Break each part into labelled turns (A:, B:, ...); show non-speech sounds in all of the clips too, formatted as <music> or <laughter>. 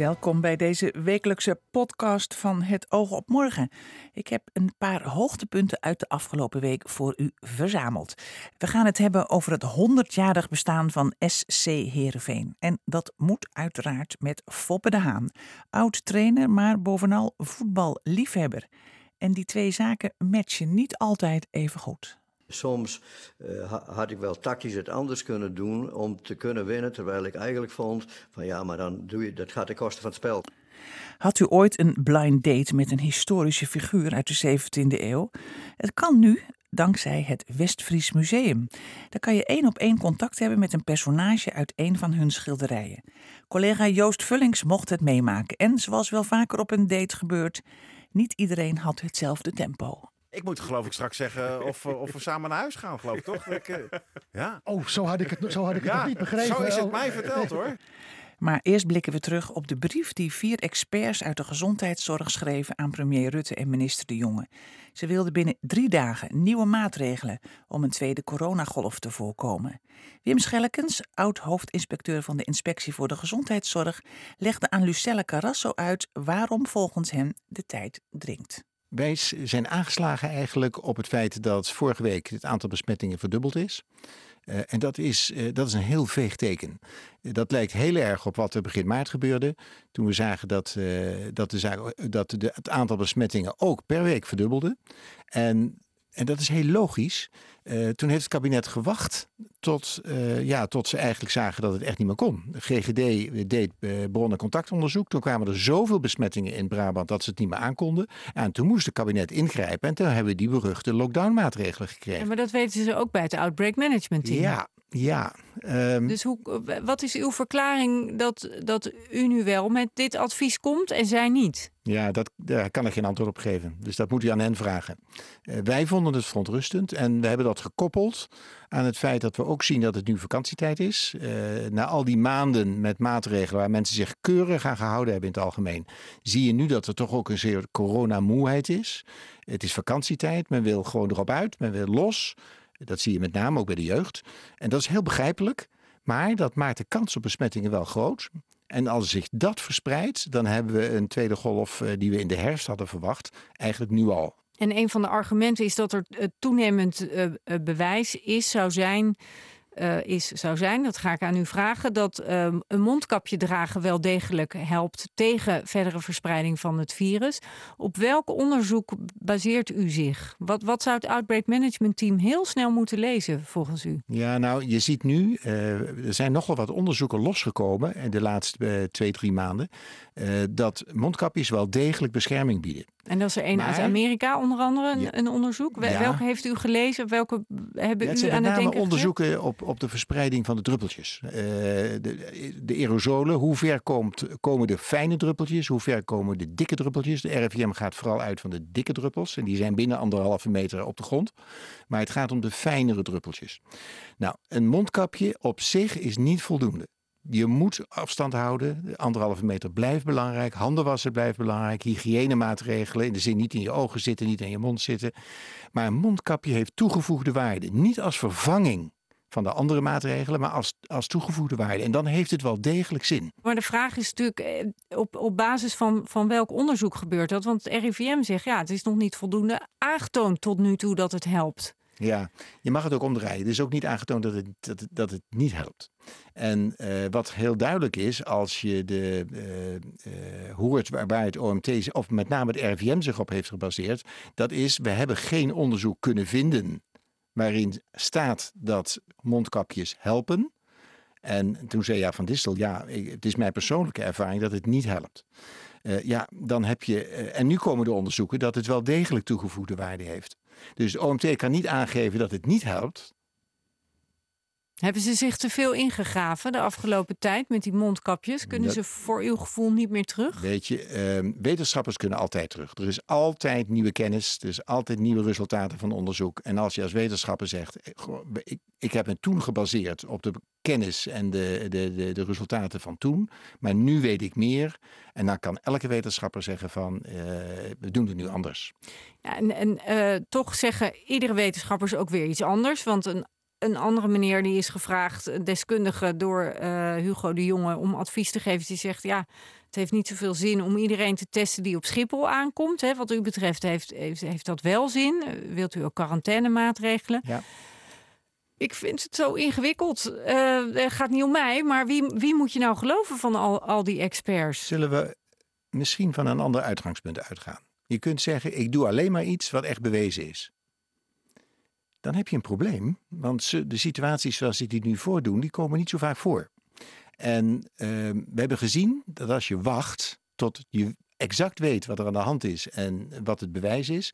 A: Welkom bij deze wekelijkse podcast van Het Oog op Morgen. Ik heb een paar hoogtepunten uit de afgelopen week voor u verzameld. We gaan het hebben over het 100-jarig bestaan van SC Heerenveen. En dat moet uiteraard met Foppe de Haan. Oud trainer, maar bovenal voetballiefhebber. En die twee zaken matchen niet altijd even goed.
B: Soms uh, had ik wel tactisch het anders kunnen doen om te kunnen winnen. Terwijl ik eigenlijk vond van ja, maar dan doe je, dat gaat ten koste van het spel.
A: Had u ooit een blind date met een historische figuur uit de 17e eeuw? Het kan nu dankzij het Westfries Museum. Daar kan je één op één contact hebben met een personage uit een van hun schilderijen. Collega Joost Vullings mocht het meemaken. En zoals wel vaker op een date gebeurt, niet iedereen had hetzelfde tempo.
C: Ik moet geloof ik straks zeggen of, of we samen naar huis gaan, geloof ik toch? Ik, uh, ja.
D: Oh, zo had ik het, zo had ik het nog niet begrepen.
C: Zo is het mij verteld hoor. <laughs>
A: Maar eerst blikken we terug op de brief die vier experts uit de gezondheidszorg schreven aan premier Rutte en minister De Jonge. Ze wilden binnen drie dagen nieuwe maatregelen om een tweede coronagolf te voorkomen. Wim Schellekens, oud hoofdinspecteur van de Inspectie voor de Gezondheidszorg, legde aan Lucelle Carrasso uit waarom volgens hen de tijd dringt.
E: Wij zijn aangeslagen eigenlijk op het feit dat vorige week het aantal besmettingen verdubbeld is. Uh, en dat is, uh, dat is een heel veeg teken. Uh, dat lijkt heel erg op wat er begin maart gebeurde. Toen we zagen dat, dat, de zaak, dat de, het aantal besmettingen ook per week verdubbelde. En en dat is heel logisch. Uh, toen heeft het kabinet gewacht tot, uh, ja, tot ze eigenlijk zagen dat het echt niet meer kon. De GGD deed uh, bronnen contactonderzoek. Toen kwamen er zoveel besmettingen in Brabant dat ze het niet meer aankonden. En toen moest het kabinet ingrijpen. En toen hebben we die beruchte lockdown-maatregelen gekregen.
F: Ja, maar dat weten ze ook bij het Outbreak Management Team.
E: Ja, ja.
F: Um, dus hoe, wat is uw verklaring dat, dat u nu wel met dit advies komt en zij niet?
E: Ja, dat, daar kan ik geen antwoord op geven. Dus dat moet u aan hen vragen. Uh, wij vonden het verontrustend en we hebben dat gekoppeld aan het feit dat we ook zien dat het nu vakantietijd is. Uh, na al die maanden met maatregelen waar mensen zich keurig aan gehouden hebben in het algemeen, zie je nu dat er toch ook een zeer coronamoeheid is. Het is vakantietijd, men wil gewoon erop uit, men wil los. Dat zie je met name ook bij de jeugd. En dat is heel begrijpelijk, maar dat maakt de kans op besmettingen wel groot. En als zich dat verspreidt, dan hebben we een tweede golf die we in de herfst hadden verwacht, eigenlijk nu al.
F: En een van de argumenten is dat er toenemend bewijs is, zou zijn. Uh, is, zou zijn, dat ga ik aan u vragen, dat uh, een mondkapje dragen wel degelijk helpt tegen verdere verspreiding van het virus. Op welk onderzoek baseert u zich? Wat, wat zou het Outbreak Management Team heel snel moeten lezen volgens u?
E: Ja, nou, je ziet nu, uh, er zijn nogal wat onderzoeken losgekomen in de laatste twee, drie maanden, dat mondkapjes wel degelijk bescherming bieden.
F: En dat is er een uit Amerika onder andere, een, ja. een onderzoek. Ja. Welke heeft u gelezen? Welke hebben
E: ja,
F: u aan het denken
E: onderzoeken op, op de verspreiding van de druppeltjes. Uh, de, de, aerosolen, hoe ver komt, komen de fijne druppeltjes? Hoe ver komen de dikke druppeltjes? De RIVM gaat vooral uit van de dikke druppels. En die zijn binnen anderhalve meter op de grond. Maar het gaat om de fijnere druppeltjes. Nou, een mondkapje op zich is niet voldoende. Je moet afstand houden. Anderhalve meter blijft belangrijk. Handen wassen blijft belangrijk. Hygiënemaatregelen. In de zin niet in je ogen zitten, niet in je mond zitten. Maar een mondkapje heeft toegevoegde waarde. Niet als vervanging van de andere maatregelen, maar als, als toegevoegde waarde. En dan heeft het wel degelijk zin.
F: Maar de vraag is natuurlijk op, op basis van, van welk onderzoek gebeurt dat? Want het RIVM zegt ja, het is nog niet voldoende aangetoond tot nu toe dat het helpt.
E: Ja, je mag het ook omdraaien. Het is ook niet aangetoond dat het, dat, dat het niet helpt. En uh, wat heel duidelijk is, als je de, uh, uh, hoort waar, waar het OMT, of met name het RIVM zich op heeft gebaseerd, dat is, we hebben geen onderzoek kunnen vinden waarin staat dat mondkapjes helpen. En toen zei ja van Distel, ja, het is mijn persoonlijke ervaring dat het niet helpt. Uh, ja, dan heb je. Uh, en nu komen de onderzoeken dat het wel degelijk toegevoegde waarde heeft. Dus de OMT kan niet aangeven dat het niet helpt.
F: Hebben ze zich te veel ingegraven de afgelopen tijd met die mondkapjes? Kunnen
E: Dat-
F: ze voor uw gevoel niet meer terug?
E: Weet je, ehm, wetenschappers kunnen altijd terug. Er is altijd nieuwe kennis, er is altijd nieuwe resultaten van onderzoek. En als je als wetenschapper zegt, eh, ik, ik heb me toen gebaseerd op de kennis en de, de, de, de resultaten van toen, maar nu weet ik meer. En dan kan elke wetenschapper zeggen van, eh, we doen het nu anders.
F: Ja, en en eh, toch zeggen iedere wetenschapper ook weer iets anders. Want een, een andere meneer die is gevraagd, een deskundige door eh, Hugo de Jonge, om advies te geven. Die zegt ja, het heeft niet zoveel zin om iedereen te testen die op Schiphol aankomt. Hè. Wat u betreft heeft, heeft, heeft dat wel zin. Eh, Wilt u ook quarantainemaatregelen?
E: Ja.
F: Ik vind het zo ingewikkeld. Eh, het gaat niet om mij, maar wie, wie moet je nou geloven van al, al die experts?
E: Zullen we misschien van een ander uitgangspunt uitgaan? Je kunt zeggen, ik doe alleen maar iets wat echt bewezen is. Dan heb je een probleem, want ze- de situaties zoals die die nu voordoen, die komen niet zo vaak voor. En eh, we hebben gezien dat als je wacht tot je exact weet wat er aan de hand is en wat het bewijs is,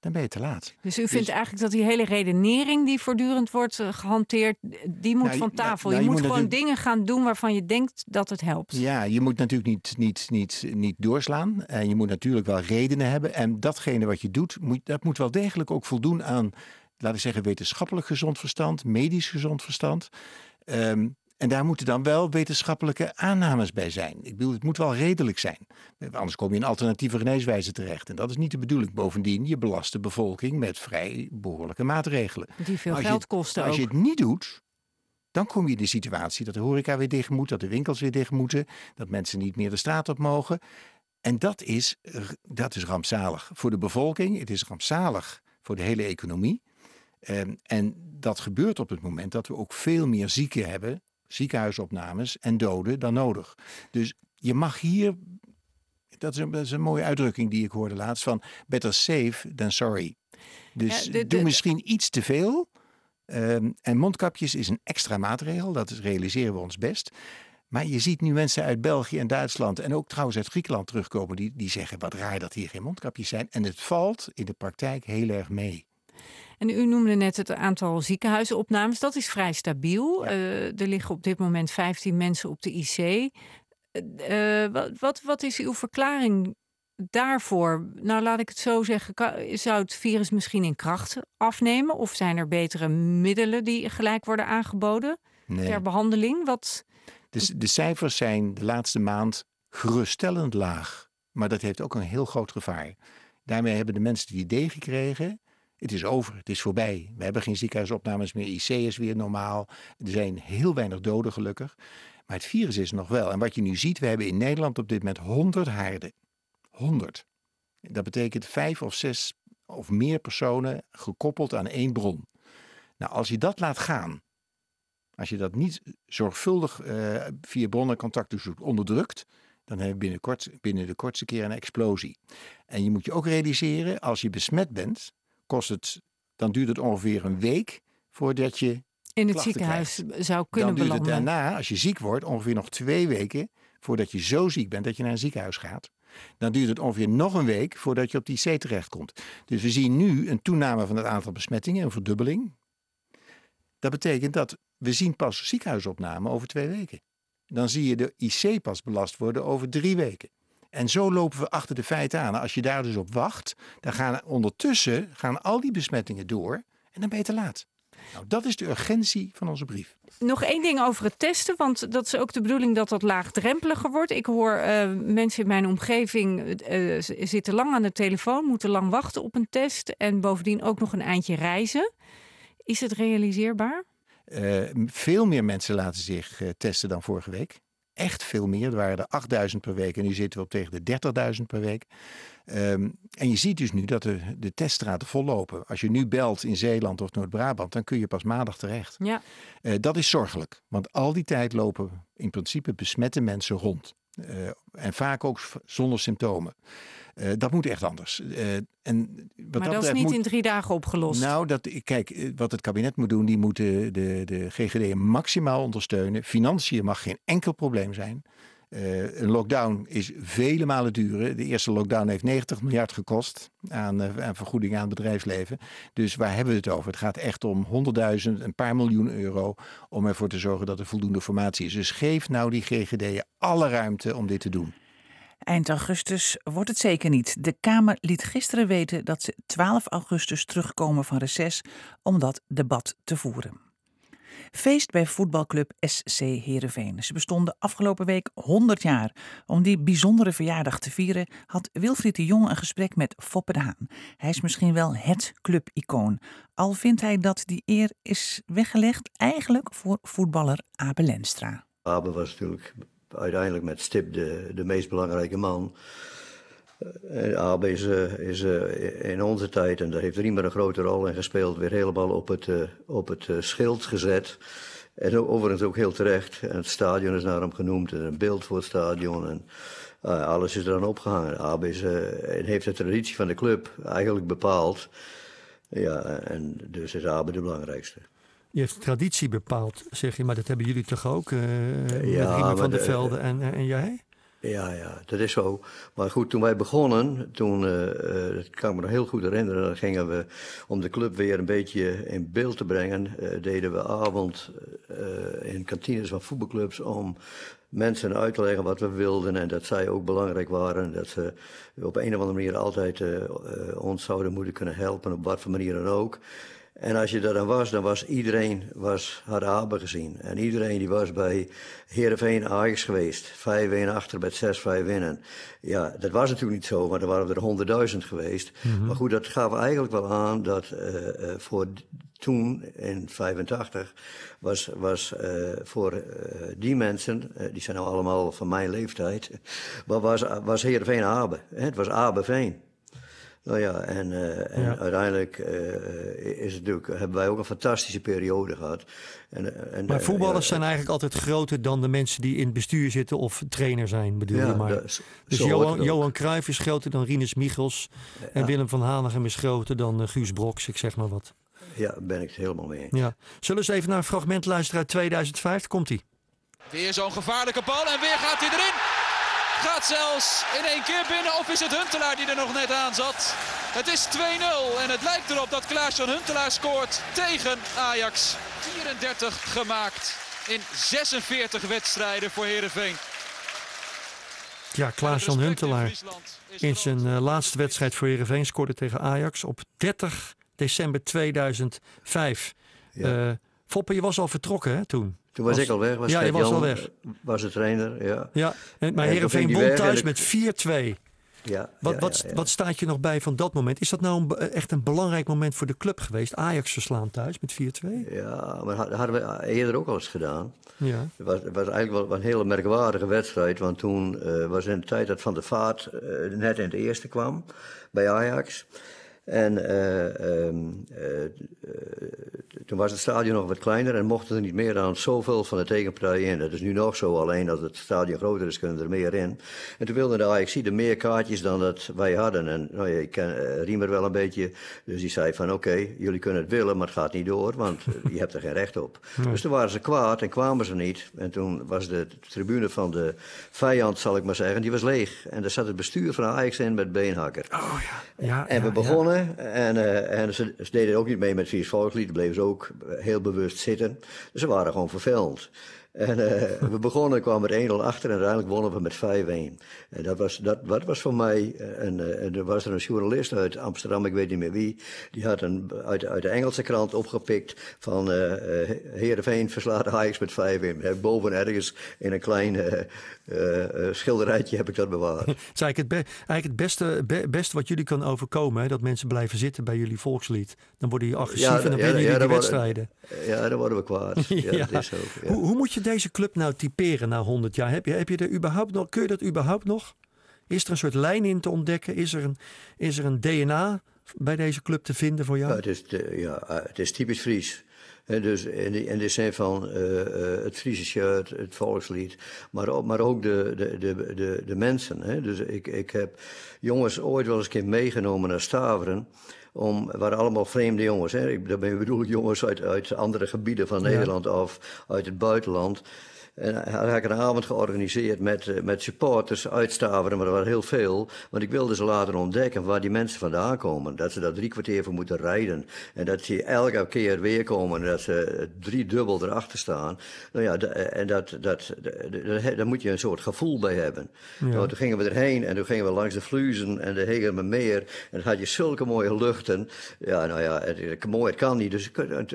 E: dan ben je te laat.
F: Dus u vindt eigenlijk dat die hele redenering die voortdurend wordt eh, gehanteerd, die moet
E: Nou,
F: van
E: ja,
F: tafel.
E: nou,
F: je,
E: je
F: moet
E: moet
F: gewoon dingen gaan doen waarvan je denkt dat het helpt.
E: Ja, je moet natuurlijk niet, niet, niet, niet doorslaan. En je moet natuurlijk wel redenen hebben. En datgene wat je doet, moet, dat moet wel degelijk ook voldoen aan, laten we zeggen, wetenschappelijk gezond verstand, medisch gezond verstand. Ehm, en daar moeten dan wel wetenschappelijke aannames bij zijn. Ik bedoel, het moet wel redelijk zijn. Anders kom je in alternatieve geneeswijze terecht. En dat is niet de bedoeling. Bovendien, je belast de bevolking met vrij behoorlijke maatregelen.
F: Die veel
E: Als je-
F: geld kosten
E: Als je het niet doet, dan kom je in de situatie dat de horeca weer dicht moet, dat de winkels weer dicht moeten, dat mensen niet meer de straat op mogen. En dat is, dat is rampzalig voor de bevolking. Het is rampzalig voor de hele economie. Ehm, en dat gebeurt op het moment dat we ook veel meer zieken hebben, ziekenhuisopnames en doden dan nodig. Dus je mag hier, dat is een, dat is een mooie uitdrukking die ik hoorde laatst, van better safe than sorry. Dus
F: Ja,
E: doe misschien iets te veel. Ehm, en mondkapjes is een extra maatregel, dat is- realiseren we ons best. Maar je ziet nu mensen uit België en Duitsland en ook trouwens uit Griekenland terugkomen die, die zeggen wat raar dat hier geen mondkapjes zijn. En het valt in de praktijk heel erg mee.
F: En u noemde net het aantal ziekenhuisopnames. Dat is vrij stabiel. Eh, er liggen op dit moment 15 mensen op de IC. Eh, eh, wat, wat, wat is uw verklaring daarvoor? Nou, laat ik het zo zeggen. Zou het virus misschien in kracht afnemen? Of zijn er betere middelen die gelijk worden aangeboden
E: Nee.
F: ter behandeling? Wat,
E: Dus de cijfers zijn de laatste maand geruststellend laag. Maar dat heeft ook een heel groot gevaar. Daarmee hebben de mensen die het idee gekregen. Het is over, het is voorbij. We hebben geen ziekenhuisopnames meer. IC is weer normaal. Er zijn heel weinig doden gelukkig. Maar het virus is nog wel. En wat je nu ziet, we hebben in Nederland op dit moment 100 haarden. 100. Dat betekent vijf of zes of meer personen gekoppeld aan één bron. Nou, als je dat laat gaan, als je dat niet zorgvuldig eh, via bronnencontactverzoek onderdrukt, dan heb je binnenkort, binnen de kortste keer een explosie. En je moet je ook realiseren, als je besmet bent, kost het, dan duurt het ongeveer een week voordat je.
F: in het ziekenhuis zou kunnen
E: Dan duurt het
F: belanden.
E: daarna, als je ziek wordt, ongeveer nog twee weken voordat je zo ziek bent dat je naar een ziekenhuis gaat. Dan duurt het ongeveer nog een week voordat je op die C terechtkomt. Dus we zien nu een toename van het aantal besmettingen, een verdubbeling. Dat betekent dat we zien pas ziekenhuisopname over twee weken. Dan zie je de IC pas belast worden over drie weken. En zo lopen we achter de feiten aan. Als je daar dus op wacht, dan gaan ondertussen gaan al die besmettingen door en dan ben je te laat. Nou, dat is de urgentie van onze brief.
F: Nog één ding over het testen, want dat is ook de bedoeling dat dat laagdrempeliger wordt. Ik hoor eh, mensen in mijn omgeving eh, zitten lang aan de telefoon, moeten lang wachten op een test en bovendien ook nog een eindje reizen. Is het realiseerbaar?
E: Eh, veel meer mensen laten zich testen dan vorige week. Echt veel meer. Er waren er 8000 per week en nu zitten we op tegen de 30.000 per week. Ehm, en je ziet dus nu dat de, de teststraten vollopen. Als je nu belt in Zeeland of Noord-Brabant, dan kun je pas maandag terecht.
F: Ja.
E: Eh, dat is zorgelijk, want al die tijd lopen in principe besmette mensen rond. Eh, en vaak ook zonder symptomen. Eh, dat moet echt anders. Eh, en wat
F: maar dat, is niet
E: moet-
F: in drie dagen opgelost.
E: nou, dat, kijk, wat het kabinet moet doen, die moeten de, de GGD maximaal ondersteunen. Financiën mag geen enkel probleem zijn. Uh, een lockdown is vele malen duurder. De eerste lockdown heeft 90 miljard gekost aan, uh, aan vergoeding aan het bedrijfsleven. Dus waar hebben we het over? Het gaat echt om 100.000, een paar miljoen euro om ervoor te zorgen dat er voldoende formatie is. Dus geef nou die GGD'en alle ruimte om dit te doen.
A: Eind augustus wordt het zeker niet. De Kamer liet gisteren weten dat ze 12 augustus terugkomen van reces om dat debat te voeren. Feest bij voetbalclub SC Heerenveen. Ze bestonden afgelopen week 100 jaar. Om die bijzondere verjaardag te vieren had Wilfried de Jong een gesprek met Foppe de Haan. Hij is misschien wel het clubicoon. Al vindt hij dat die eer is weggelegd eigenlijk voor voetballer Abe Lenstra.
B: Abe was natuurlijk uiteindelijk met stip de, de meest belangrijke man. Uh, Abe is, uh, is uh, in onze tijd, en daar heeft Riemer een grote rol in gespeeld, weer helemaal op het, op het schild gezet. En overigens ook heel terecht. En het stadion is naar hem genoemd, en een beeld voor het stadion. En alles is eraan opgehangen. Abe is, heeft de traditie van de club eigenlijk bepaald. Ja, en dus is Abe de belangrijkste.
D: Je heeft traditie bepaald, zeg je, maar dat hebben jullie toch ook? Uh, ja, van der Velde en, en jij?
B: Ja, ja, dat is zo. Maar goed, toen wij begonnen, toen, uh, dat kan ik me nog heel goed herinneren, dan gingen we, om de club weer een beetje in beeld te brengen, uh, deden we avond in kantines van voetbalclubs om mensen uit te leggen wat we wilden en dat zij ook belangrijk waren. Dat ze op een of andere manier altijd ons zouden moeten kunnen helpen, op wat voor manier dan ook. En als je daar dan was, dan was iedereen was, had Abe gezien. En iedereen die was bij Heerenveen Ajax geweest. 5-1 achter met 6-5 winnen. Ja, dat was natuurlijk niet zo, maar er waren er honderdduizend geweest. Mm -hmm. Maar goed, dat gaf eigenlijk wel aan dat uh, uh, voor toen, in 85, was, was uh, voor die mensen, die zijn nou allemaal van mijn leeftijd, was, was Heerenveen Abe. Het was Abe Veen. Nou ja, en, uh, en ja. uiteindelijk uh, is het natuurlijk, hebben wij ook een fantastische periode gehad.
D: En, en, maar voetballers ja, zijn eigenlijk altijd groter dan de mensen die in het bestuur zitten of trainer zijn, bedoel je maar. Dat, dus Johan, Johan Cruijff is groter dan Rinus Michels. En Willem van Hanegem is groter dan uh, Guus Broks, ik zeg maar wat.
B: Ja, ben ik het helemaal mee eens.
D: Ja. Zullen we eens even naar een fragment luisteren uit 2005? Komt-ie.
G: Weer zo'n gevaarlijke bal en weer gaat hij erin. Gaat zelfs in één keer binnen. Of is het Huntelaar die er nog net aan zat? Het is 2-0 en het lijkt erop dat Klaas-Jan Huntelaar scoort tegen Ajax. 34 gemaakt in 46 wedstrijden voor Heerenveen.
D: Ja, Klaas-Jan Huntelaar in zijn uh, laatste wedstrijd voor Heerenveen scoorde tegen Ajax op 30 december 2005. Ja. Uh, Foppe, je was al vertrokken hè, toen?
B: Toen was, was ik al weg. Was
D: ja, je was al weg.
B: Was de trainer, ja.
D: ja en, maar Heerenveen won thuis met 4-2.
B: Ja,
D: wat,
B: ja,
D: wat,
B: ja, ja.
D: wat staat je nog bij van dat moment? Is dat nou een, echt een belangrijk moment voor de club geweest? Ajax verslaan thuis met 4-2?
B: Ja, maar dat hadden we eerder ook al eens gedaan.
D: Ja.
B: Het was, het was eigenlijk wel een hele merkwaardige wedstrijd. Want toen uh, was in de tijd dat Van der Vaart uh, net in het eerste kwam bij Ajax. En uh, um, toen was het stadion nog wat kleiner en mochten er niet meer dan zoveel van de tegenpartij in. Dat is nu nog zo, alleen als het stadion groter is kunnen er meer in. En toen wilden de Ajax er meer kaartjes dan dat wij hadden. En nou ja, ik ken uh, Riemer wel een beetje, dus die zei van oké, okay, jullie kunnen het willen, maar het gaat niet door, want je hebt er geen recht op. <laughs> Nee. Dus toen waren ze kwaad en kwamen ze niet. En toen was de tribune van de vijand, zal ik maar zeggen, die was leeg. En daar zat het bestuur van Ajax in met Beenhakker.
D: Oh ja. ja
B: en we
D: ja,
B: en, uh, en ze, ze, deden ook niet mee met Vies Volkslied, bleven ze ook heel bewust zitten. Dus ze waren gewoon vervelend. En uh, we begonnen, kwamen er 1-0 achter en uiteindelijk wonnen we met 5-1. En dat was, dat, dat was voor mij, en, uh, en er was er een journalist uit Amsterdam, ik weet niet meer wie, die had een, uit, uit de Engelse krant opgepikt van uh, Heerenveen verslaat Ajax met 5-1. Boven ergens in een klein schilderijtje heb ik dat bewaard.
D: Het is eigenlijk het, be eigenlijk het beste, be beste wat jullie kan overkomen, hè? dat mensen blijven zitten bij jullie volkslied. Dan worden die agressief ja, en dan winnen ja, jullie ja, die wedstrijden.
B: Worden, ja, dan worden we kwaad. <laughs> ja, dat is ook,
D: hoe, hoe moet je deze club nou typeren na 100 jaar? Heb je, heb je er überhaupt nog, kun je dat überhaupt nog? Is er een soort lijn in te ontdekken? Is er een, is er een DNA bij deze club te vinden voor jou?
B: Ja, het, is, ja, is typisch Fries. Dus in, de, in de zin van uh, uh, het Friese shirt, het volkslied, maar ook, maar ook de, de, de, de, de mensen. Hè. Dus ik, ik heb jongens ooit wel eens een keer meegenomen naar Staveren om, waren allemaal vreemde jongens. Hè. Ik, daarmee bedoel ik jongens uit, uit andere gebieden van Nederland ja. of uit het buitenland. En had een avond georganiseerd met, eh, met supporters uit Staveren, maar er waren heel veel. Want ik wilde ze laten ontdekken waar die mensen vandaan komen. Dat ze daar drie kwartier voor moeten rijden. En dat ze elke keer weer komen en dat ze drie dubbel erachter staan. Nou ja, en dat, dat, dat, daar moet je een soort gevoel bij hebben. Nou, toen gingen we erheen en toen gingen we langs de Fluizen en de Hegermeer. En dan had je zulke mooie luchten. Ja, nou ja, het, mooi, het kan niet. Dus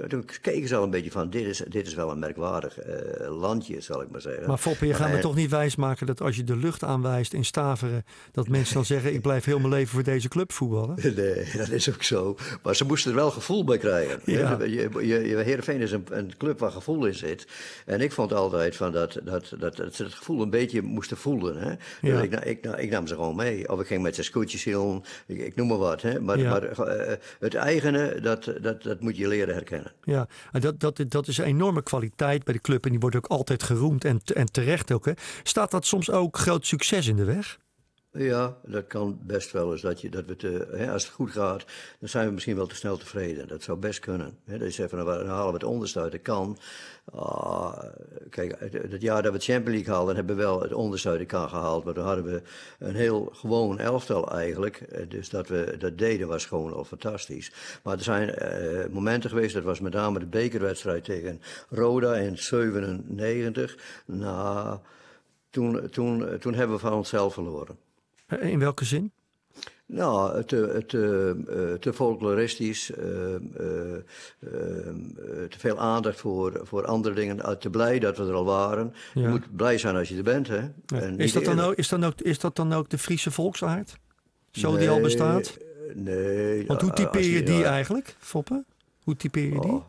B: toen keken ze al een beetje van, dit is, dit is wel een merkwaardig uh, landje, zal ik maar zeggen.
D: Maar Foppe, je gaat me toch niet wijsmaken dat als je de lucht aanwijst in Staveren, dat <laughs> mensen dan zeggen, ik blijf heel mijn leven voor deze club voetballen? <laughs>
B: Nee, dat is ook zo. Maar ze moesten er wel gevoel bij krijgen. Ja. Je, je, je, Heerenveen is een, een, club waar gevoel in zit. En ik vond altijd van dat, dat, dat, dat ze het gevoel een beetje moesten voelen. Hè? Dus ik, ik, ik, nam ze gewoon mee. Of ik ging met zijn scootjes heel, ik, ik, noem maar wat. Hè? Maar, maar uh, het eigene, dat, dat, dat moet je leren herkennen.
D: Ja, en dat, dat, dat is een enorme kwaliteit bij de club. En die wordt ook altijd en, en terecht ook. Hè? Staat dat soms ook groot succes in de weg?
B: Ja, dat kan best wel eens. Dat je, dat we te, hè, als het goed gaat, dan zijn we misschien wel te snel tevreden. Dat zou best kunnen. Hè, dat je zegt, van, dan halen we het onderste uit. Kan. Uh, kijk, het, jaar dat we de Champions League haalden, hebben we wel het onderste uit de kan gehaald. Maar dan hadden we een heel gewoon elftal eigenlijk. Eh, dus dat we dat deden was gewoon al fantastisch. Maar er zijn uh, momenten geweest, dat was met name de bekerwedstrijd tegen Roda in 97. Nou, toen, toen, toen hebben we van onszelf verloren.
D: Eh, in welke zin?
B: Nou, te, te, eh, te folkloristisch, uh, te veel aandacht voor, voor andere dingen, te blij dat we er al waren. Je moet blij zijn als je er bent. Hè?
D: En is, dat dan ook, is, dan ook, is dat dan ook de Friese volksaard? Zo die al bestaat?
B: Nee.
D: Want hoe typeer je, die eigenlijk, Foppen? Hoe typeer je die?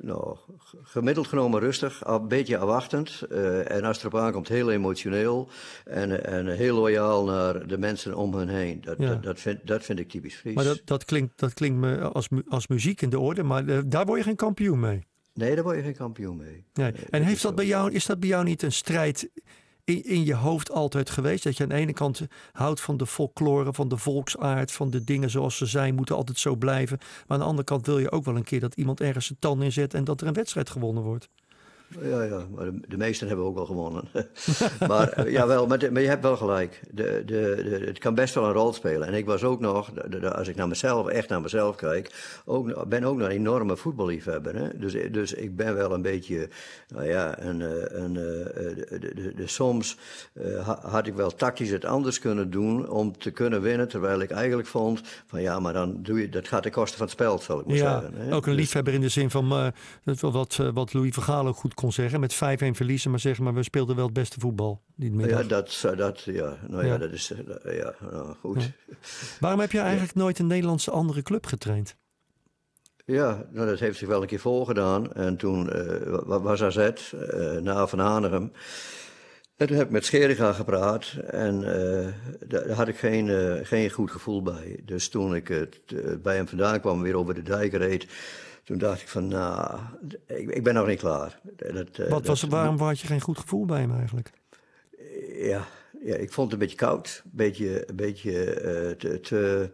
B: Nou, gemiddeld genomen rustig, een beetje afwachtend. Uh, en als het erop aankomt, heel emotioneel. En, en heel loyaal naar de mensen om hen heen. Dat, dat, vind, dat vind ik typisch Fries.
D: Maar dat, dat, klinkt, dat klinkt me als, als muziek in de orde, maar uh, daar word je geen kampioen mee.
B: Nee, daar word je geen kampioen mee.
D: Nee. En heeft dat bij jou, is dat bij jou niet een strijd in, in, je hoofd altijd geweest? Dat je aan de ene kant houdt van de folklore, van de volksaard, van de dingen zoals ze zijn, moeten altijd zo blijven. Maar aan de andere kant wil je ook wel een keer dat iemand ergens zijn tand inzet en dat er een wedstrijd gewonnen wordt.
B: Ja, ja, maar de, meesten hebben ook wel gewonnen. <laughs> maar uh, jawel, maar, maar, je hebt wel gelijk. De, de, het kan best wel een rol spelen. En ik was ook nog, als ik naar mezelf, echt naar mezelf kijk, ook, ben ook nog een enorme voetballiefhebber. Hè? Dus, dus ik ben wel een beetje, nou ja, een, eh, een, eh, de, de, soms had ik wel tactisch het anders kunnen doen om te kunnen winnen. Terwijl ik eigenlijk vond van ja, maar dan doe je, dat gaat ten koste van het spel, zal ik maar
D: ja,
B: zeggen. Hè?
D: Ook een dus liefhebber in de zin van wat, wat Louis Vergaal ook goed kon zeggen. Met 5-1 verliezen, maar zeg maar, we speelden wel het beste voetbal.
B: Ja, dat, dat, ja, nou ja, dat is eh, ja, nou, goed.
D: Waarom heb je eigenlijk nooit een Nederlandse andere club getraind?
B: Ja, nou, dat heeft zich wel een keer voorgedaan. En toen uh, was AZ, uh, na Van Hanegem. En toen heb ik met Scheringa gepraat en uh, daar had ik geen, geen goed gevoel bij. Dus toen ik bij hem vandaan kwam, weer over de dijk reed, toen dacht ik van, nou, ik, ik ben nog niet klaar.
D: Dat, Wat was, waarom had je geen goed gevoel bij hem eigenlijk?
B: Ja, ja, ik vond het een beetje koud, een beetje, een beetje uh, te, te,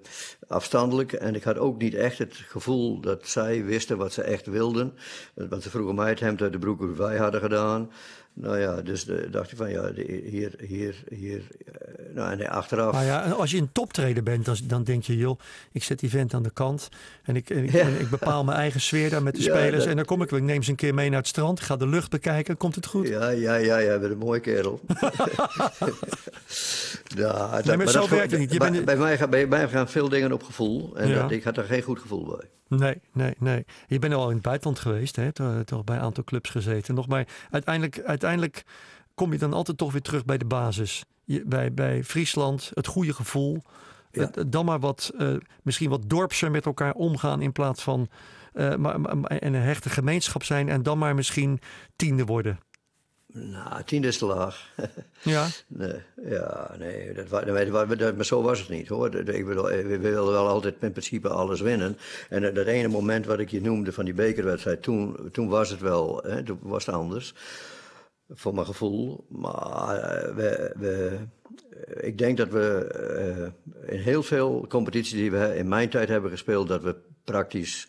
B: afstandelijk. En ik had ook niet echt het gevoel dat zij wisten wat ze echt wilden. Want ze vroegen mij het hemd uit de broek hoe wij hadden gedaan. Nou ja, dus de, dacht ik van ja, hier, hier, hier. Uh, nou, en achteraf.
D: Nou ja, als je een toptrader bent, dan, dan denk je, joh, ik zet die vent aan de kant. En ik, en ik, en ik bepaal mijn eigen sfeer daar met de spelers. En dan kom ik, ik neem ze een keer mee naar het strand. Ga de lucht bekijken. Komt het goed?
B: Ja, ja, ja, jij bent een mooie kerel. <laughs> <laughs>
D: ja, nee, maar, zo werkt het niet. Je
B: bij, bent... bij, mij, bij mij gaan veel dingen op gevoel. En dat, ik had er geen goed gevoel bij.
D: Nee, nee, nee. Je bent al in het buitenland geweest, hè? Toch, bij een aantal clubs gezeten. Nog maar uiteindelijk, uiteindelijk kom je dan altijd toch weer terug bij de basis. Je, bij, bij Friesland, het goede gevoel. Ja. dan maar wat, uh, misschien wat dorpser met elkaar omgaan in plaats van uh, maar, maar, en een hechte gemeenschap zijn en dan maar misschien tiende worden.
B: Nou, tien is te laag. <laughs>
D: Ja?
B: nee, ja, nee, dat, dat, dat, maar zo was het niet hoor. Ik bedoel, eh, we wilden wel altijd in principe alles winnen. En dat ene moment wat ik je noemde van die bekerwedstrijd, toen, toen was het wel, hè, toen was het anders. Voor mijn gevoel. Maar eh, we, we, ik denk dat we uh, in heel veel competities die we in mijn tijd hebben gespeeld, dat we praktisch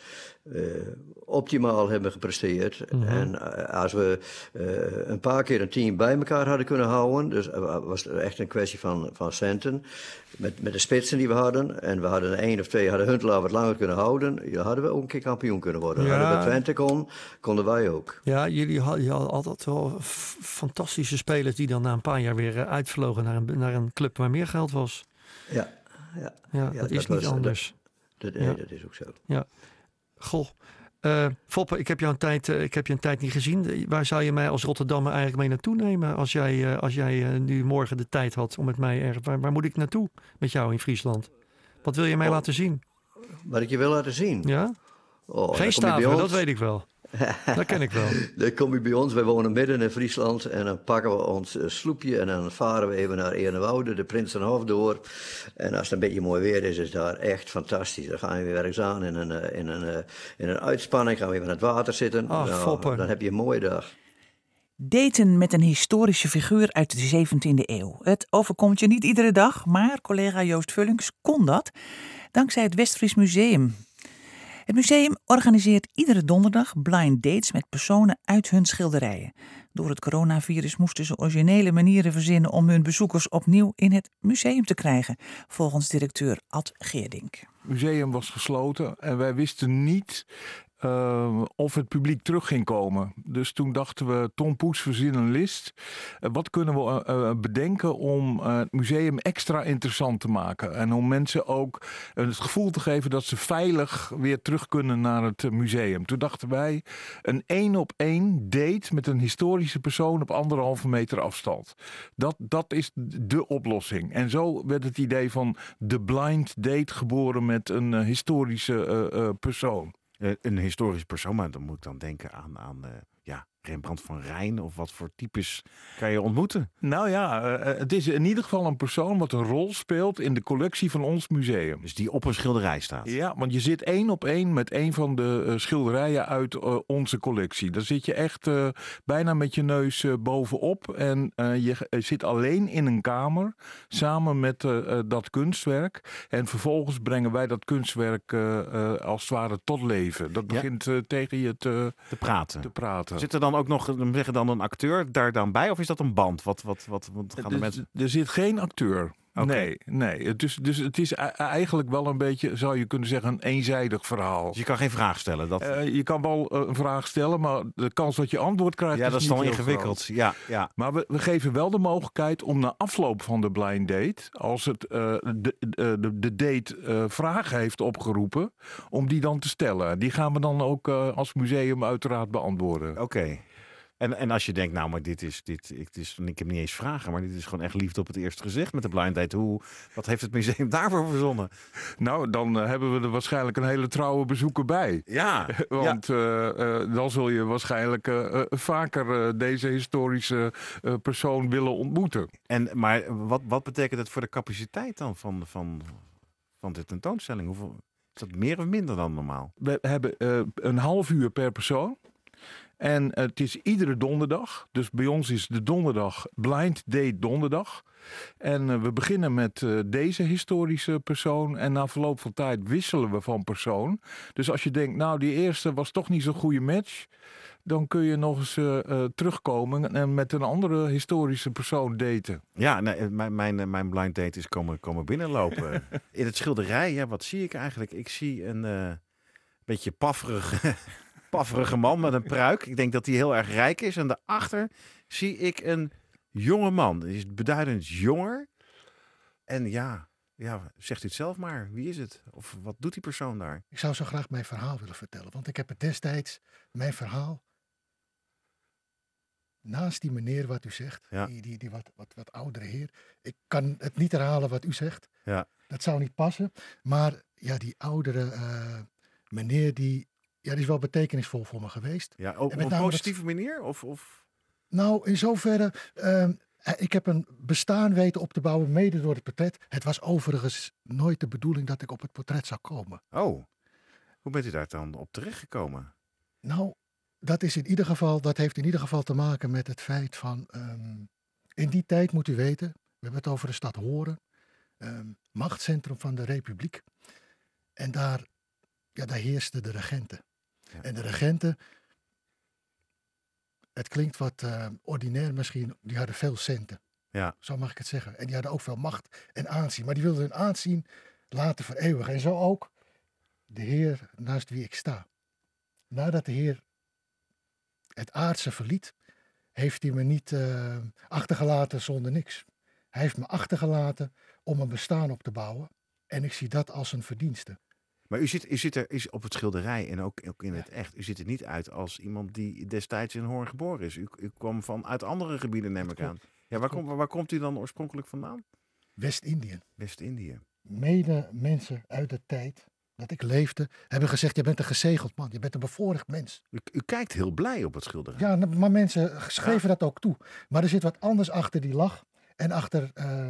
B: optimaal hebben gepresteerd. Mhm. En als we een paar keer een team bij elkaar hadden kunnen houden, dus was het echt een kwestie van, van centen. Met, met de spitsen die we hadden, en we hadden één of twee, hadden Huntelaar wat langer kunnen houden, hadden we ook een keer kampioen kunnen worden. Ja. Hadden we Twente kon, konden wij ook.
D: Ja, jullie hadden, altijd wel fantastische spelers die dan na een paar jaar weer uitvlogen naar een, naar een club waar meer geld was.
B: Ja, ja.
D: ja, dat is niet anders.
B: Dat, nee, dat is ook zo.
D: Ja. Goh. Uh, Foppe, ik heb, jou een tijd, uh, ik heb je een tijd niet gezien. Waar zou je mij als Rotterdammer eigenlijk mee naartoe nemen? Als jij, uh, als jij nu morgen de tijd had om met mij ergens... Waar, waar, moet ik naartoe met jou in Friesland? Wat wil je mij oh. laten zien?
B: Wat ik je wil laten zien?
D: Ja? Oh, Geen staven, dat weet ik wel. <laughs> Dat ken ik wel.
B: Dan kom je bij ons, wij wonen midden in Friesland en dan pakken we ons eh, sloepje en dan varen we even naar Ernewoude, de Prinsenhof door. En als het een beetje mooi weer is, is het daar echt fantastisch. Dan gaan we weer ergens aan in een, eh, in een, eh, in een uitspanning, gaan we even aan het water zitten.
D: Ach, nou,
B: dan heb je een mooie dag.
A: Daten met een historische figuur uit de 17e eeuw. Het overkomt je niet iedere dag, maar collega Joost Vullings kon dat dankzij het Westfries Museum. Het museum organiseert iedere donderdag blind dates met personen uit hun schilderijen. Door het coronavirus moesten ze originele manieren verzinnen om hun bezoekers opnieuw in het museum te krijgen, volgens directeur Ad Geerdink.
H: Het museum was gesloten en wij wisten niet uh, of het publiek terug ging komen. Dus toen dachten we, Tom Poes verzin een list. Uh, wat kunnen we uh, bedenken om het museum extra interessant te maken? En om mensen ook het gevoel te geven dat ze veilig weer terug kunnen naar het museum. Toen dachten wij, een één op één date met een historische persoon op anderhalve meter afstand. Dat, dat is de oplossing. En zo werd het idee van de blind date geboren met een historische persoon.
C: Eh, een historisch persoon, maar dan moet ik dan denken aan, aan uh, ja, Rembrandt van Rijn of wat voor types kan je ontmoeten?
H: Nou ja, eh, eh, het is in ieder geval een persoon wat een rol speelt in de collectie van ons museum.
C: Dus die op een schilderij staat?
H: Ja, want je zit één op één met een van de uh, schilderijen uit uh, onze collectie. Daar zit je echt bijna met je neus bovenop en je zit alleen in een kamer samen met dat kunstwerk. En vervolgens brengen wij dat kunstwerk als het ware tot leven. Dat begint ja. tegen je te,
C: te praten.
H: Te praten.
C: Zit er dan dan ook nog zeggen dan een acteur daar dan bij? Of is dat een band? Wat, wat, wat, wat gaan de mensen...
H: Er zit geen acteur. Nee, nee. Dus, dus het is eigenlijk wel een beetje, zou je kunnen zeggen, een eenzijdig verhaal.
C: Dus je kan geen vraag stellen? Dat...
H: Uh, je kan wel uh, een vraag stellen, maar de kans dat je antwoord krijgt
C: ja,
H: is
C: dat is dan ingewikkeld. Ja, ja.
H: Maar we, we, geven wel de mogelijkheid om na afloop van de blind date, als het, uh, de, de, de, date vragen heeft opgeroepen, om die dan te stellen. Die gaan we dan ook als museum uiteraard beantwoorden.
C: Oké. En, en als je denkt, nou, maar dit is, dit, ik, is, ik heb niet eens vragen, maar dit is gewoon echt liefde op het eerste gezicht met de blind date. Hoe, wat heeft het museum <laughs> daarvoor verzonnen?
H: Nou, dan uh, hebben we er waarschijnlijk een hele trouwe bezoeker bij.
C: Ja. <laughs>
H: Want ja. Uh, uh, dan zul je waarschijnlijk vaker deze historische persoon willen ontmoeten.
C: En, maar wat, wat betekent het voor de capaciteit dan van, van, van de tentoonstelling? Hoeveel, is dat meer of minder dan normaal?
H: We hebben een half uur per persoon. En het is iedere donderdag. Dus bij ons is de donderdag Blind Date Donderdag. En uh, we beginnen met uh, deze historische persoon. En na verloop van tijd wisselen we van persoon. Dus als je denkt, nou die eerste was toch niet zo'n goede match. Dan kun je nog eens uh, terugkomen en met een andere historische persoon daten.
C: Ja, nee, mijn, mijn, mijn blind date is komen, komen binnenlopen. <laughs> In het schilderij, ja, wat zie ik eigenlijk? Ik zie een beetje pafferig pafferige man met een pruik. Ik denk dat hij heel erg rijk is. En daarachter zie ik een jonge man. Die is beduidend jonger. En ja, ja, zegt u het zelf maar. Wie is het? Of wat doet die persoon daar?
I: Ik zou zo graag mijn verhaal willen vertellen. Want ik heb het destijds, mijn verhaal, naast die meneer wat u zegt, ja. die, die, die wat, wat, wat oudere heer. Ik kan het niet herhalen wat u zegt.
C: Ja.
I: Dat zou niet passen. Maar ja, die oudere uh, meneer die ja, die is wel betekenisvol voor me geweest.
C: Ja, op, een positieve manier? Of, of?
I: Nou, in zoverre, uh, ik heb een bestaan weten op te bouwen, mede door het portret. Het was overigens nooit de bedoeling dat ik op het portret zou komen.
C: Oh, hoe bent u daar dan op terechtgekomen?
I: Nou, dat, is in ieder geval, dat heeft in ieder geval te maken met het feit van, um, in die tijd moet u weten, we hebben het over de stad Horen, um, machtscentrum van de republiek. En daar, ja, daar heersten de regenten. En de regenten, het klinkt wat uh, ordinair misschien, die hadden veel centen.
C: Ja.
I: Zo mag ik het zeggen. En die hadden ook veel macht en aanzien. Maar die wilden hun aanzien laten vereeuwigen. En zo ook de Heer naast wie ik sta. Nadat de Heer het aardse verliet, heeft hij me niet uh, achtergelaten zonder niks. Hij heeft me achtergelaten om een bestaan op te bouwen. En ik zie dat als een verdienste.
C: Maar u zit, u zit er is op het schilderij en ook, ook in het echt. U ziet er niet uit als iemand die destijds in Hoorn geboren is. U, u kwam van uit andere gebieden, neem ik aan. Ja, waar, komt, waar komt u dan oorspronkelijk vandaan?
I: West-Indië.
C: West-Indië.
I: Mede mensen uit de tijd dat ik leefde, hebben gezegd: Je bent een gezegeld man, je bent een bevoorrecht mens.
C: U, u kijkt heel blij op het schilderij.
I: Ja, maar mensen schreven dat ook toe. Maar er zit wat anders achter die lach en achter uh,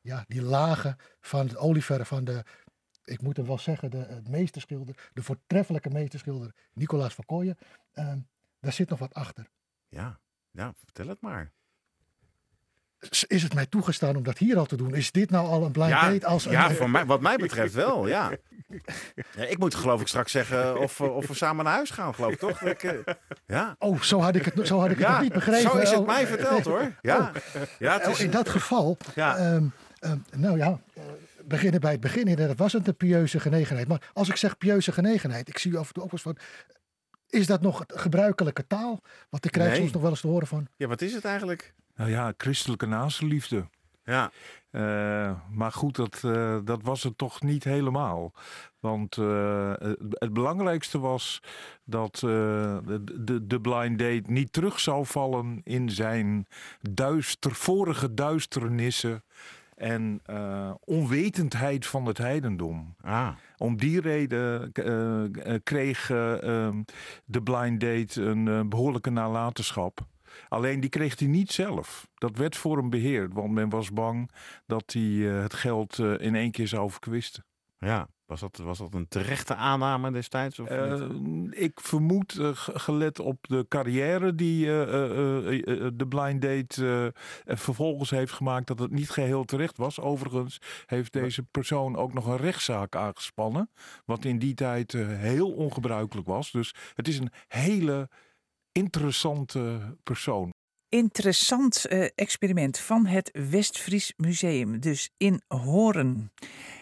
I: ja, die lagen van het olieverf van de, ik moet hem wel zeggen, de, de meesterschilder, de voortreffelijke meesterschilder Nicolaas van Kooijen. Uh, daar zit nog wat achter.
C: Ja, ja, vertel het maar
I: is het mij toegestaan om dat hier al te doen? Is dit nou al een blind
C: ja,
I: date? Als
C: ja, voor mij, wat mij betreft wel, ja. <laughs> ja. Ik moet geloof ik straks zeggen of, of we samen naar huis gaan, geloof ik, toch? Ik, uh, ja.
I: Oh, zo had ik het, zo had ik het
C: ja,
I: nog niet begrepen.
C: Zo is het
I: oh,
C: mij verteld, hoor. Ja.
I: Oh.
C: ja het
I: is... In dat geval,
C: ja.
I: Um, um, nou ja, beginnen bij het begin. Dat was het een pieuze genegenheid. Maar als ik zeg pieuze genegenheid, ik zie af en toe ook eens van... Is dat nog gebruikelijke taal? Want ik krijg
C: nee.
I: soms nog wel eens te horen van...
C: Ja, wat is het eigenlijk?
H: Nou ja, christelijke naastenliefde.
C: Ja.
H: Uh, maar goed, dat, uh, dat was het toch niet helemaal. Want uh, het belangrijkste was dat de, de, de blind date niet terug zou vallen in zijn duister, vorige duisternissen en onwetendheid van het heidendom.
C: Ah.
H: Om die reden kreeg de blind date een behoorlijke nalatenschap. Alleen die kreeg hij niet zelf. Dat werd voor hem beheerd, want men was bang dat hij het geld in één keer zou verkwisten.
C: Ja, was dat, was dat een terechte aanname destijds? Of
H: uh, ik vermoed, gelet op de carrière die de Blind Date vervolgens heeft gemaakt, dat het niet geheel terecht was. Overigens heeft deze persoon ook nog een rechtszaak aangespannen, wat in die tijd heel ongebruikelijk was. Dus het is een hele interessante persoon.
A: Interessant uh, experiment van het Westfries Museum, dus in Horen.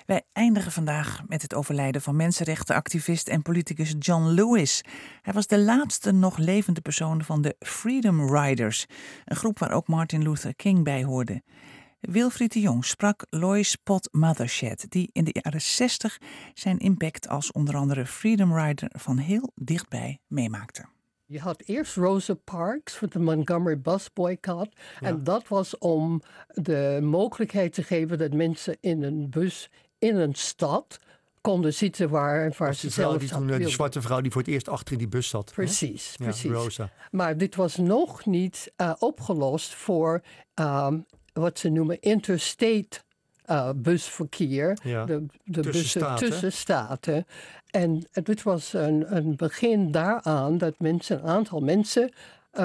A: Wij eindigen vandaag met het overlijden van mensenrechtenactivist en politicus John Lewis. Hij was de laatste nog levende persoon van de Freedom Riders, een groep waar ook Martin Luther King bij hoorde. Wilfried de Jong sprak Lois Pot Mothershed, die in de jaren 60 zijn impact als onder andere Freedom Rider van heel dichtbij meemaakte.
J: Je had eerst Rosa Parks voor de Montgomery Bus Boycott. Ja. En dat was om de mogelijkheid te geven dat mensen in een bus in een stad konden zitten waar, waar ze zelf
D: die toen, De zwarte vrouw die voor het eerst achter in die bus zat.
J: Precies,
D: hè?
J: precies.
D: Ja, Rosa.
J: Maar dit was nog niet uh, opgelost voor um, wat ze noemen interstate uh, busverkeer.
D: Ja.
J: De, de
D: tussen
J: bussen
D: staten.
J: tussen staten. En dit was een, een begin daaraan dat mensen, een aantal mensen uh,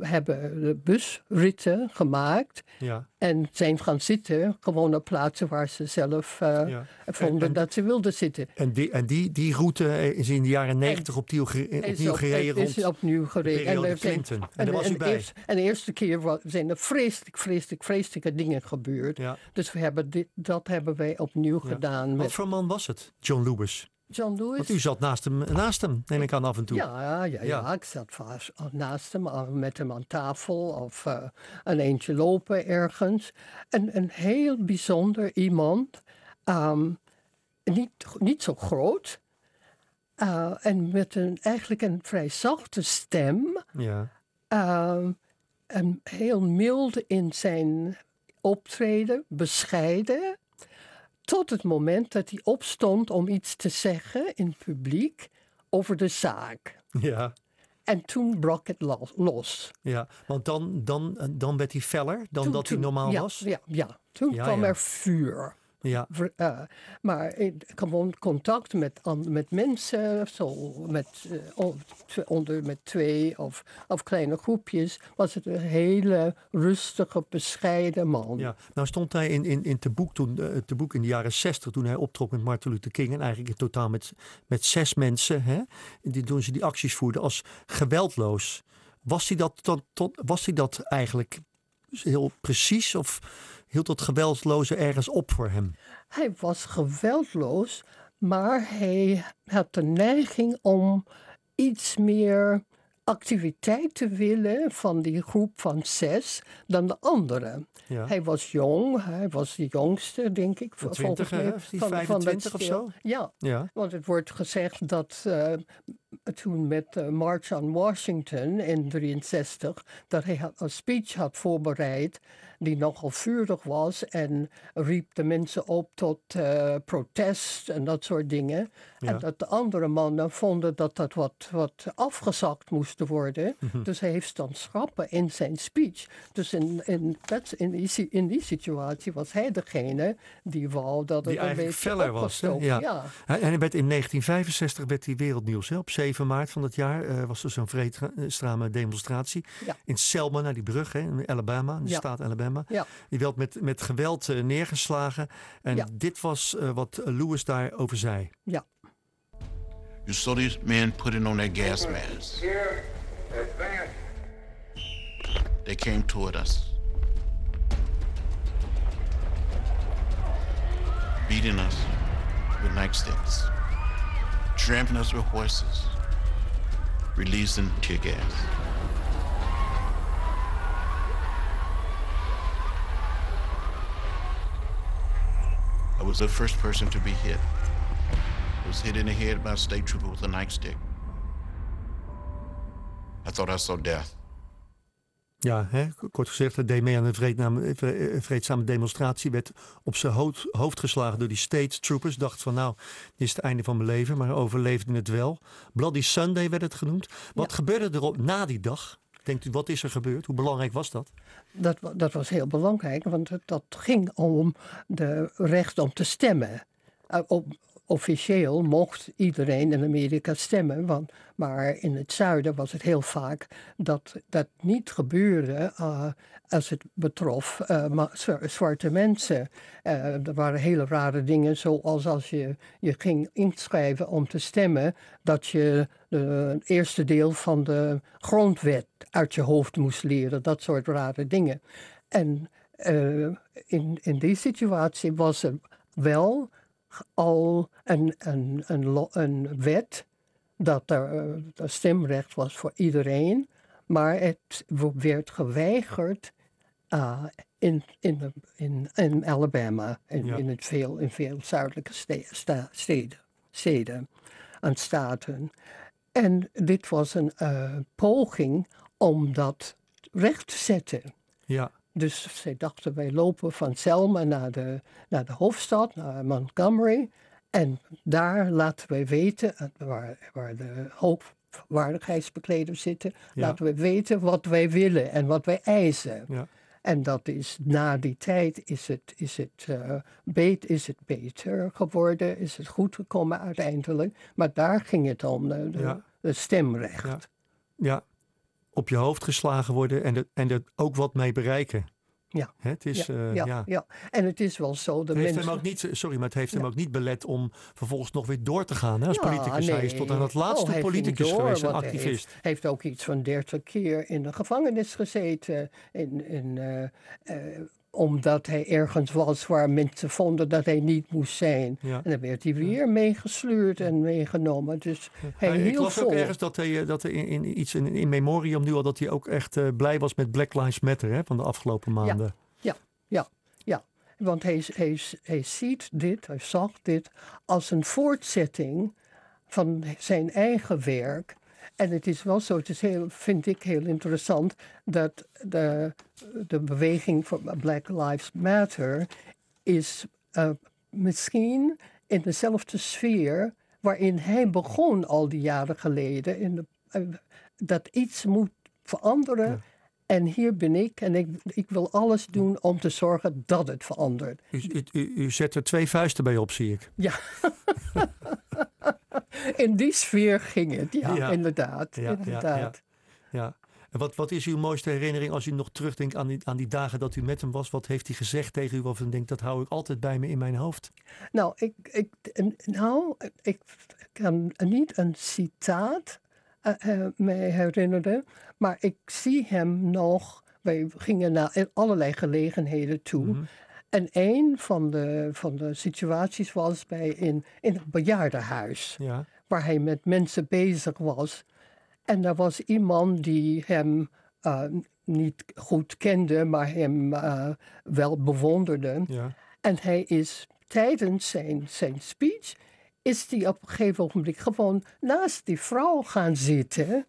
J: hebben de busritten gemaakt
D: ja.
J: en zijn gaan zitten, gewoon op plaatsen waar ze zelf uh,
D: ja.
J: vonden
D: en, en,
J: dat ze wilden zitten.
D: En die, en die, die route is in de jaren negentig opnieuw, opnieuw
J: op,
D: gereden
J: is opnieuw gereden.
D: en, Clinton. En, en daar was u bij.
J: Eerst, en de eerste keer zijn er vreselijk, vreselijk, vreselijke dingen gebeurd.
D: Ja.
J: Dus we hebben dit, dat hebben wij opnieuw gedaan.
D: Wat
J: met
D: voor man was het, John Lewis?
J: John Lewis.
D: Want u zat naast hem, naast hem, neem ik aan af en toe.
J: Ja, ja, ja, ja. ik zat vast naast hem, met hem aan tafel of uh, een eentje lopen ergens. En een heel bijzonder iemand, um, niet, niet zo groot. Uh, en met een, eigenlijk een vrij zachte stem.
D: Ja.
J: Uh, en heel mild in zijn optreden, bescheiden. Tot het moment dat hij opstond om iets te zeggen in het publiek over de zaak.
D: Ja.
J: En toen brak het los.
D: Ja, want dan, dan, dan werd hij feller dan
J: toen,
D: dat
J: toen,
D: hij normaal
J: ja,
D: was?
J: Ja, ja. toen
D: ja,
J: kwam
D: ja.
J: er vuur Ja. Uh, maar gewoon contact met, met mensen, zo, met, uh, onder, met twee of, of kleine groepjes, was het een hele rustige, bescheiden man.
D: Ja, nou stond hij in, in, in te, boek toen, uh, te boek in de jaren zestig, toen hij optrok met Martin Luther King, en eigenlijk in totaal met, met zes mensen, hè, die, toen ze die acties voerden, als geweldloos. Was hij dat, tot, tot, was hij dat eigenlijk heel precies? Of hield dat geweldloze ergens op voor hem?
J: Hij was geweldloos, maar hij had de neiging om iets meer activiteit te willen van die groep van zes dan de anderen. Ja. Hij was jong, hij was de jongste, denk ik.
D: Van 20, mij, van, 25 of zo?
J: Ja, ja, want het wordt gezegd dat uh, toen met de March on Washington in 63, dat hij een speech had voorbereid die nogal vurig was en riep de mensen op tot uh, protest en dat soort dingen. En dat de andere mannen vonden dat dat wat, wat afgezakt moest worden. Mhm. Dus hij heeft dan schrappen in zijn speech. Dus in, in, dat, in, die, in die situatie was hij degene die wou dat het
D: die
J: een beetje
D: feller was. Ja. ja. En in 1965 werd hij wereldnieuws. Hè? Op 7 maart van dat jaar uh, was er zo'n vreedstrame demonstratie. In Selma, naar die brug hè, in Alabama, in de staat Alabama. Ja. Die werd met, met geweld uh, neergeslagen. En ja. dit was uh, wat Lewis daarover zei.
J: Ja.
K: You saw these men putting on their gas masks. They came toward us. Beating us with nightsticks. Tramping us with horses. Releasing tear gas. I was the first person to be hit. I was hit in the head by a state trooper with a nightstick. I thought I saw death.
D: Ja, hè, kort gezegd, hij deed mee aan een vreedzame demonstratie. Werd op zijn hoofd, hoofd geslagen door die state troopers. Dacht van nou, dit is het einde van mijn leven. Maar overleefde het wel. Bloody Sunday werd het genoemd. Wat gebeurde er na die dag? Denkt u, wat is er gebeurd? Hoe belangrijk was dat?
J: Dat, dat was heel belangrijk, want dat ging om de recht om te stemmen. Op, officieel mocht iedereen in Amerika stemmen, want, maar in het zuiden was het heel vaak dat dat niet gebeurde uh, als het betrof uh, zwarte mensen. Uh, er waren hele rare dingen, zoals als je je ging inschrijven om te stemmen, dat je het eerste deel van de grondwet uit je hoofd moest leren, dat soort rare dingen. En in, in die situatie was er wel al een, een, een, een wet dat er uh, stemrecht was voor iedereen, maar het werd geweigerd uh, in, in, in, in Alabama, in, in, het veel, in veel zuidelijke steden, steden en staten. En dit was een uh, poging om dat recht te zetten.
D: Ja.
J: Dus zij dachten, wij lopen van Selma naar de, naar de hoofdstad, naar Montgomery. En daar laten wij weten, eh, waar, waar de hoogwaardigheidsbekleders zitten, laten we weten wat wij willen en wat wij eisen. Ja. En dat is na die tijd is het, is, het, uh, beet, is het beter geworden, is het goed gekomen uiteindelijk. Maar daar ging het om, de, de, de stemrecht.
D: Ja. Ja op je hoofd geslagen worden en er, en er ook wat mee bereiken.
J: Ja.
D: Het is,
J: ja,
D: uh,
J: ja, ja, en het is wel zo. De
D: het heeft
J: mensen...
D: hem ook niet, sorry, maar het heeft hem ook niet belet om vervolgens nog weer door te gaan hè, als politicus. Nee. Hij is tot aan het laatste oh, politicus door, geweest, een activist.
J: Hij heeft, heeft, ook iets van dertig keer in de gevangenis gezeten. In, in, uh, uh, omdat hij ergens was waar mensen vonden dat hij niet moest zijn. En dan werd hij weer meegesleurd en meegenomen. Dus hij ja, Ik
D: las ook ergens dat hij, eh, dat hij in, in iets in, in memoriam nu al dat hij ook echt uh, blij was met Black Lives Matter hè, van de afgelopen maanden.
J: Ja, ja, ja. Want hij, hij, hij ziet dit, hij zag dit als een voortzetting van zijn eigen werk en het is wel zo, het is heel, vind ik heel interessant, dat de, de beweging voor Black Lives Matter is uh, misschien in dezelfde sfeer waarin hij begon al die jaren geleden. In de, uh, dat iets moet veranderen En hier ben ik en ik, ik wil alles doen om te zorgen dat het verandert.
D: U, u, u zet er twee vuisten bij op, zie ik.
J: Ja. <laughs> <laughs> In die sfeer ging het, ja, inderdaad. Ja, inderdaad.
D: Ja, En wat, wat is uw mooiste herinnering als u nog terugdenkt aan die, aan die dagen dat u met hem was? Wat heeft hij gezegd tegen u of u denkt, dat hou ik altijd bij me in mijn hoofd?
J: Nou, ik, ik, nou, ik kan niet een citaat uh, mij herinneren. Maar ik zie hem nog. Wij gingen naar allerlei gelegenheden toe. Mhm. En een van de, van de situaties was bij in, in het bejaardenhuis. Ja. Waar hij met mensen bezig was. En er was iemand die hem uh, niet goed kende, maar hem uh, wel bewonderde. Ja. En hij is tijdens zijn, zijn speech is hij op een gegeven ogenblik gewoon naast die vrouw gaan zitten.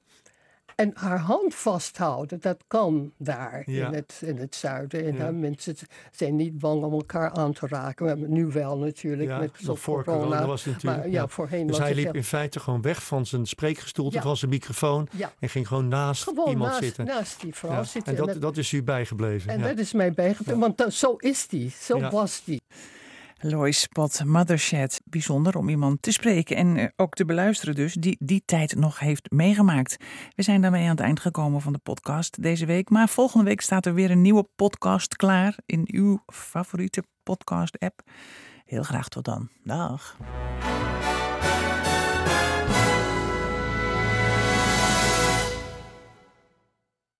J: En haar hand vasthouden, dat kan daar in, het, in het zuiden. En ja. mensen zijn niet bang om elkaar aan te raken. Nu wel natuurlijk.
D: Ja, met voor corona. was het natuurlijk. Maar, ja, Voorheen dus hij liep in feite gewoon weg van zijn spreekgestoelte, van zijn microfoon. En ging gewoon naast
J: gewoon
D: iemand
J: naast,
D: zitten.
J: naast die vrouw zitten.
D: En dat, dat is u bijgebleven.
J: En dat is mij bijgebleven, want zo is die. Zo was die.
A: Lois Spot Mothershed. Bijzonder om iemand te spreken en eh, ook te beluisteren dus, die die tijd nog heeft meegemaakt. We zijn daarmee aan het eind gekomen van de podcast deze week. Maar volgende week staat er weer een nieuwe podcast klaar in uw favoriete podcast app. Heel graag tot dan. Dag.